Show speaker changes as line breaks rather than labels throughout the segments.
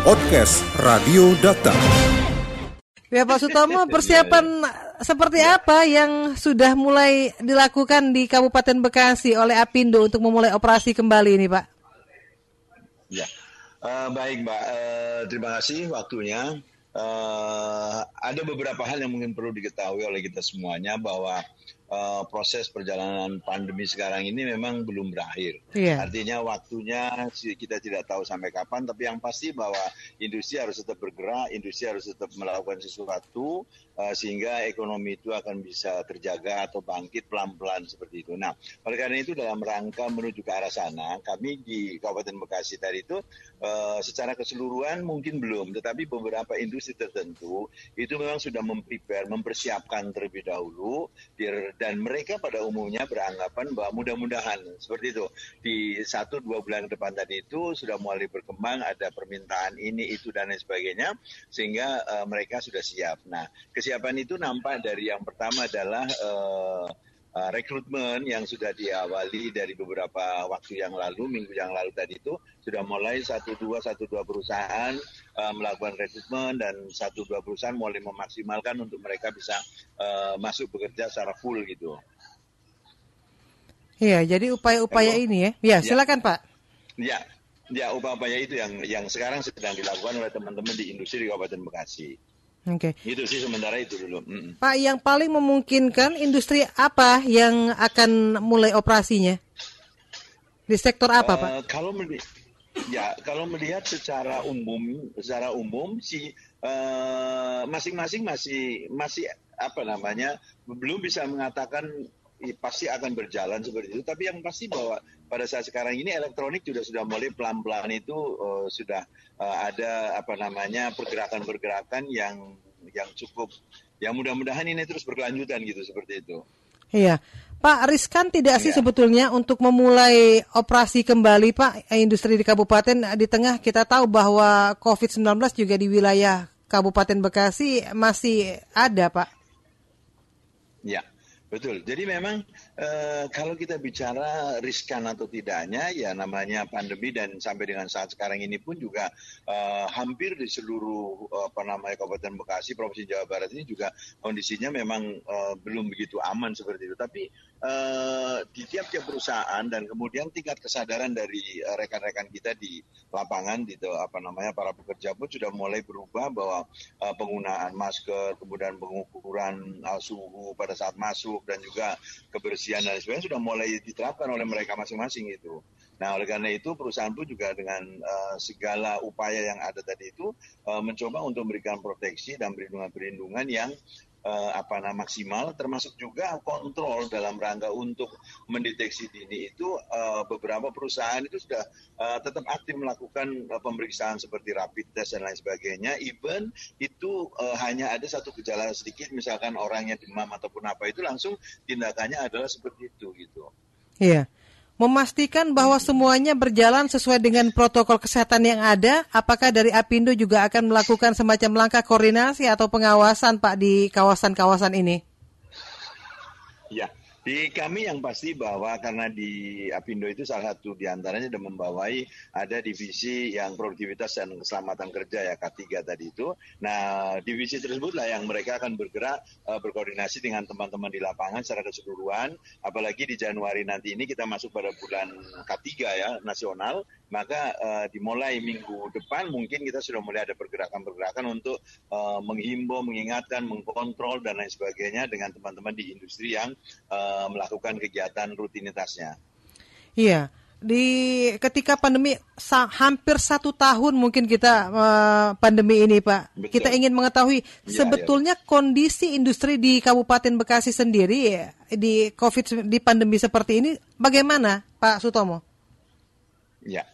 Podcast Radio Data.
Ya Pak Sutomo, persiapan seperti apa yang sudah mulai dilakukan di Kabupaten Bekasi oleh Apindo untuk memulai operasi kembali ini Pak?
Ya, uh, baik Mbak, uh, terima kasih waktunya. Uh, ada beberapa hal yang mungkin perlu diketahui oleh kita semuanya bahwa uh, proses perjalanan pandemi sekarang ini memang belum berakhir. Yeah. Artinya waktunya kita tidak tahu sampai kapan, tapi yang pasti bahwa industri harus tetap bergerak, industri harus tetap melakukan sesuatu uh, sehingga ekonomi itu akan bisa terjaga atau bangkit pelan-pelan seperti itu. Nah, oleh karena itu dalam rangka menuju ke arah sana, kami di Kabupaten Bekasi tadi itu uh, secara keseluruhan mungkin belum, tetapi beberapa industri tertentu itu memang sudah memprepare, mempersiapkan terlebih dahulu dan mereka pada umumnya beranggapan bahwa mudah-mudahan seperti itu di satu dua bulan ke depan tadi itu sudah mulai berkembang ada permintaan ini itu dan lain sebagainya sehingga uh, mereka sudah siap. Nah kesiapan itu nampak dari yang pertama adalah uh, rekrutmen yang sudah diawali dari beberapa waktu yang lalu, minggu yang lalu tadi itu sudah mulai satu dua satu dua perusahaan uh, melakukan rekrutmen dan satu dua perusahaan mulai memaksimalkan untuk mereka bisa uh, masuk bekerja secara full gitu.
Iya, jadi upaya-upaya ini ya. Ya, silakan Pak.
Ya, ya upaya-upaya itu yang yang sekarang sedang dilakukan oleh teman-teman di industri di Kabupaten Bekasi.
Oke.
Okay. Itu sih sementara itu dulu. Mm.
Pak, yang paling memungkinkan industri apa yang akan mulai operasinya? Di sektor apa, uh, Pak?
Kalau melihat, ya kalau melihat secara umum, secara umum si uh, masing-masing masih masih apa namanya belum bisa mengatakan pasti akan berjalan seperti itu. Tapi yang pasti bahwa pada saat sekarang ini elektronik juga sudah mulai pelan-pelan itu uh, sudah uh, ada apa namanya pergerakan-pergerakan yang yang cukup yang mudah-mudahan ini terus berkelanjutan gitu seperti itu.
Iya. Pak, riskan tidak sih ya. sebetulnya untuk memulai operasi kembali Pak industri di kabupaten di tengah kita tahu bahwa COVID-19 juga di wilayah Kabupaten Bekasi masih ada Pak.
Ya. Betul. Jadi memang e, kalau kita bicara riskan atau tidaknya, ya namanya pandemi dan sampai dengan saat sekarang ini pun juga e, hampir di seluruh e, apa namanya Kabupaten Bekasi, Provinsi Jawa Barat ini juga kondisinya memang belum begitu aman seperti itu. Tapi di tiap-tiap perusahaan dan kemudian tingkat kesadaran dari rekan-rekan kita di lapangan, di apa namanya para pekerja pun sudah mulai berubah bahwa e, penggunaan masker, kemudian pengukuran e, suhu pada saat masuk dan juga kebersihan dan sebagainya sudah mulai diterapkan oleh mereka masing-masing itu. Nah, oleh karena itu perusahaan pun juga dengan uh, segala upaya yang ada tadi itu uh, mencoba untuk memberikan proteksi dan perlindungan-perlindungan yang uh, apa namanya maksimal termasuk juga kontrol dalam rangka untuk mendeteksi dini itu uh, beberapa perusahaan itu sudah uh, tetap aktif melakukan uh, pemeriksaan seperti rapid test dan lain sebagainya even itu uh, hanya ada satu gejala sedikit misalkan orangnya demam ataupun apa itu langsung tindakannya adalah seperti itu gitu.
Iya. Memastikan bahwa semuanya berjalan sesuai dengan protokol kesehatan yang ada, apakah dari Apindo juga akan melakukan semacam langkah koordinasi atau pengawasan Pak di kawasan-kawasan ini?
Ya, di kami yang pasti bahwa karena di Apindo itu salah satu di antaranya sudah membawai ada divisi yang produktivitas dan keselamatan kerja ya K3 tadi itu. Nah divisi tersebutlah yang mereka akan bergerak uh, berkoordinasi dengan teman-teman di lapangan secara keseluruhan. Apalagi di Januari nanti ini kita masuk pada bulan K3 ya nasional maka uh, dimulai minggu depan mungkin kita sudah mulai ada pergerakan-pergerakan untuk uh, menghimbau, mengingatkan, mengkontrol dan lain sebagainya dengan teman-teman di industri yang uh, melakukan kegiatan rutinitasnya.
Iya, di ketika pandemi hampir satu tahun mungkin kita uh, pandemi ini Pak, Betul. kita ingin mengetahui ya, sebetulnya ya. kondisi industri di Kabupaten Bekasi sendiri di COVID di pandemi seperti ini bagaimana Pak Sutomo?
Ya.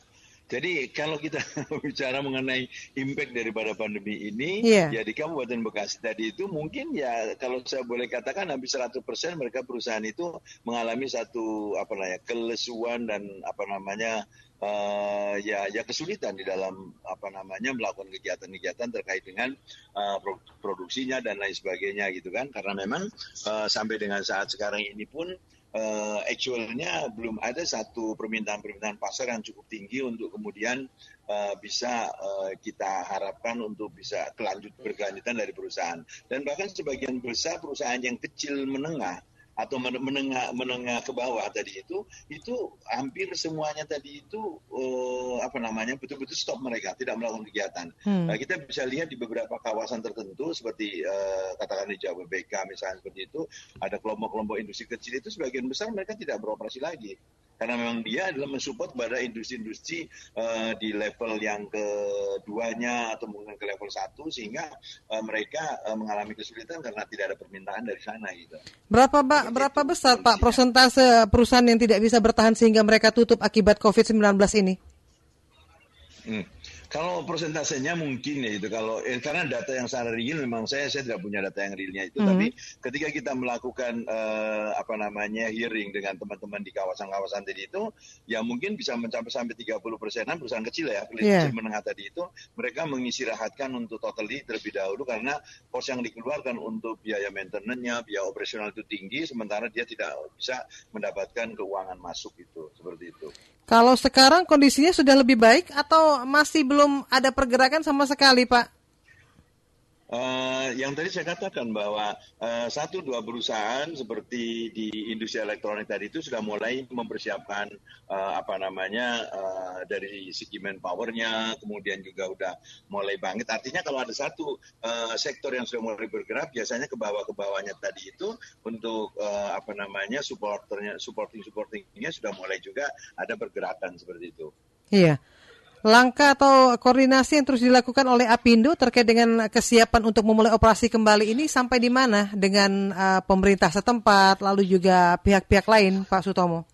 Jadi kalau kita bicara mengenai impact daripada pandemi ini, yeah. ya di Kabupaten Bekasi tadi itu mungkin ya kalau saya boleh katakan hampir 100% mereka perusahaan itu mengalami satu apa namanya kelesuan dan apa namanya uh, ya ya kesulitan di dalam apa namanya melakukan kegiatan-kegiatan terkait dengan uh, produksinya dan lain sebagainya gitu kan karena memang uh, sampai dengan saat sekarang ini pun uh, actualnya belum ada satu permintaan-permintaan pasar yang cukup tinggi untuk kemudian uh, bisa uh, kita harapkan untuk bisa kelanjut berkelanjutan dari perusahaan. Dan bahkan sebagian besar perusahaan yang kecil menengah atau menengah menengah ke bawah tadi itu itu hampir semuanya tadi itu uh, apa namanya betul-betul stop mereka tidak melakukan kegiatan. Hmm. Nah, kita bisa lihat di beberapa kawasan tertentu seperti uh, katakan di Jawa BK misalnya seperti itu ada kelompok-kelompok industri kecil itu sebagian besar mereka tidak beroperasi lagi karena memang dia adalah mensupport pada industri-industri uh, di level yang keduanya atau mungkin ke level satu sehingga uh, mereka uh, mengalami kesulitan karena tidak ada permintaan dari sana gitu.
Berapa pak berapa besar pak persentase perusahaan yang tidak bisa bertahan sehingga mereka tutup akibat COVID-19 ini?
Hmm. Kalau persentasenya mungkin ya itu kalau eh, karena data yang secara real memang saya saya tidak punya data yang realnya itu mm -hmm. tapi ketika kita melakukan uh, apa namanya hearing dengan teman-teman di kawasan-kawasan tadi itu ya mungkin bisa mencapai sampai 30 persenan perusahaan kecil ya yeah. kecil menengah tadi itu mereka mengistirahatkan untuk totally terlebih dahulu karena pos yang dikeluarkan untuk biaya maintenance-nya biaya operasional itu tinggi sementara dia tidak bisa mendapatkan keuangan masuk itu seperti itu.
Kalau sekarang kondisinya sudah lebih baik atau masih belum ada pergerakan sama sekali, Pak?
Uh, yang tadi saya katakan bahwa uh, satu dua perusahaan seperti di industri elektronik tadi itu sudah mulai mempersiapkan uh, apa namanya uh, dari segi manpowernya, kemudian juga udah mulai bangkit. Artinya kalau ada satu uh, sektor yang sudah mulai bergerak, biasanya ke bawah ke bawahnya tadi itu untuk uh, apa namanya supporternya, supporting supportingnya sudah mulai juga ada pergerakan seperti itu.
Iya langkah atau koordinasi yang terus dilakukan oleh Apindo terkait dengan kesiapan untuk memulai operasi kembali ini sampai di mana dengan uh, pemerintah setempat lalu juga pihak-pihak lain Pak Sutomo?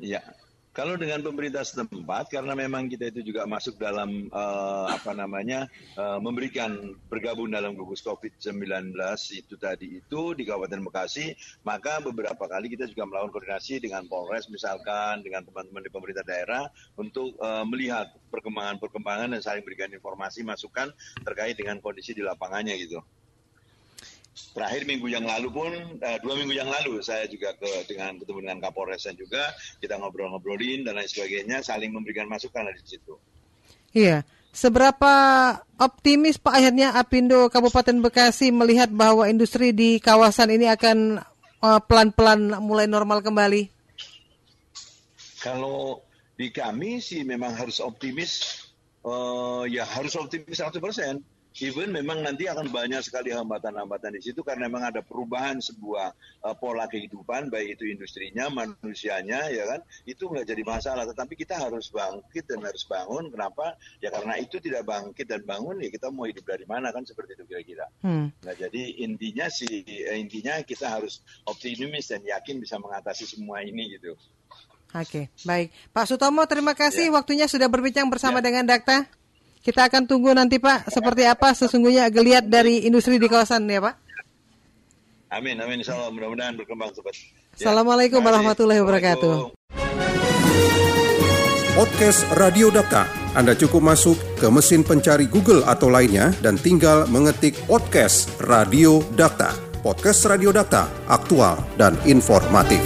Ya, kalau dengan pemerintah setempat, karena memang kita itu juga masuk dalam uh, apa namanya uh, memberikan bergabung dalam gugus COVID-19 itu tadi itu di Kabupaten Bekasi, maka beberapa kali kita juga melakukan koordinasi dengan Polres misalkan dengan teman-teman di pemerintah daerah untuk uh, melihat perkembangan-perkembangan dan saling berikan informasi masukan terkait dengan kondisi di lapangannya gitu terakhir minggu yang lalu pun uh, dua minggu yang lalu saya juga ke dengan ketemu dengan Kapolres dan juga kita ngobrol-ngobrolin dan lain sebagainya saling memberikan masukan di situ.
Iya. Seberapa optimis Pak akhirnya Apindo Kabupaten Bekasi melihat bahwa industri di kawasan ini akan uh, pelan-pelan uh, mulai normal kembali?
Kalau di kami sih memang harus optimis, uh, ya harus optimis 100 persen even memang nanti akan banyak sekali hambatan-hambatan di situ karena memang ada perubahan sebuah uh, pola kehidupan baik itu industrinya manusianya ya kan itu nggak jadi masalah tetapi kita harus bangkit dan harus bangun kenapa ya karena itu tidak bangkit dan bangun ya kita mau hidup dari mana kan seperti itu kira-kira hmm. nah jadi intinya sih eh, intinya kita harus optimis dan yakin bisa mengatasi semua ini gitu
Oke, baik. Pak Sutomo, terima kasih ya. waktunya sudah berbincang bersama ya. dengan Dakta. Kita akan tunggu nanti Pak seperti apa sesungguhnya geliat dari industri di kawasan ya Pak.
Amin, amin. Insya Allah mudah-mudahan berkembang
sobat. Ya. Assalamualaikum warahmatullahi wabarakatuh.
Podcast Radio Data. Anda cukup masuk ke mesin pencari Google atau lainnya dan tinggal mengetik podcast Radio Data. Podcast Radio Data, aktual dan informatif.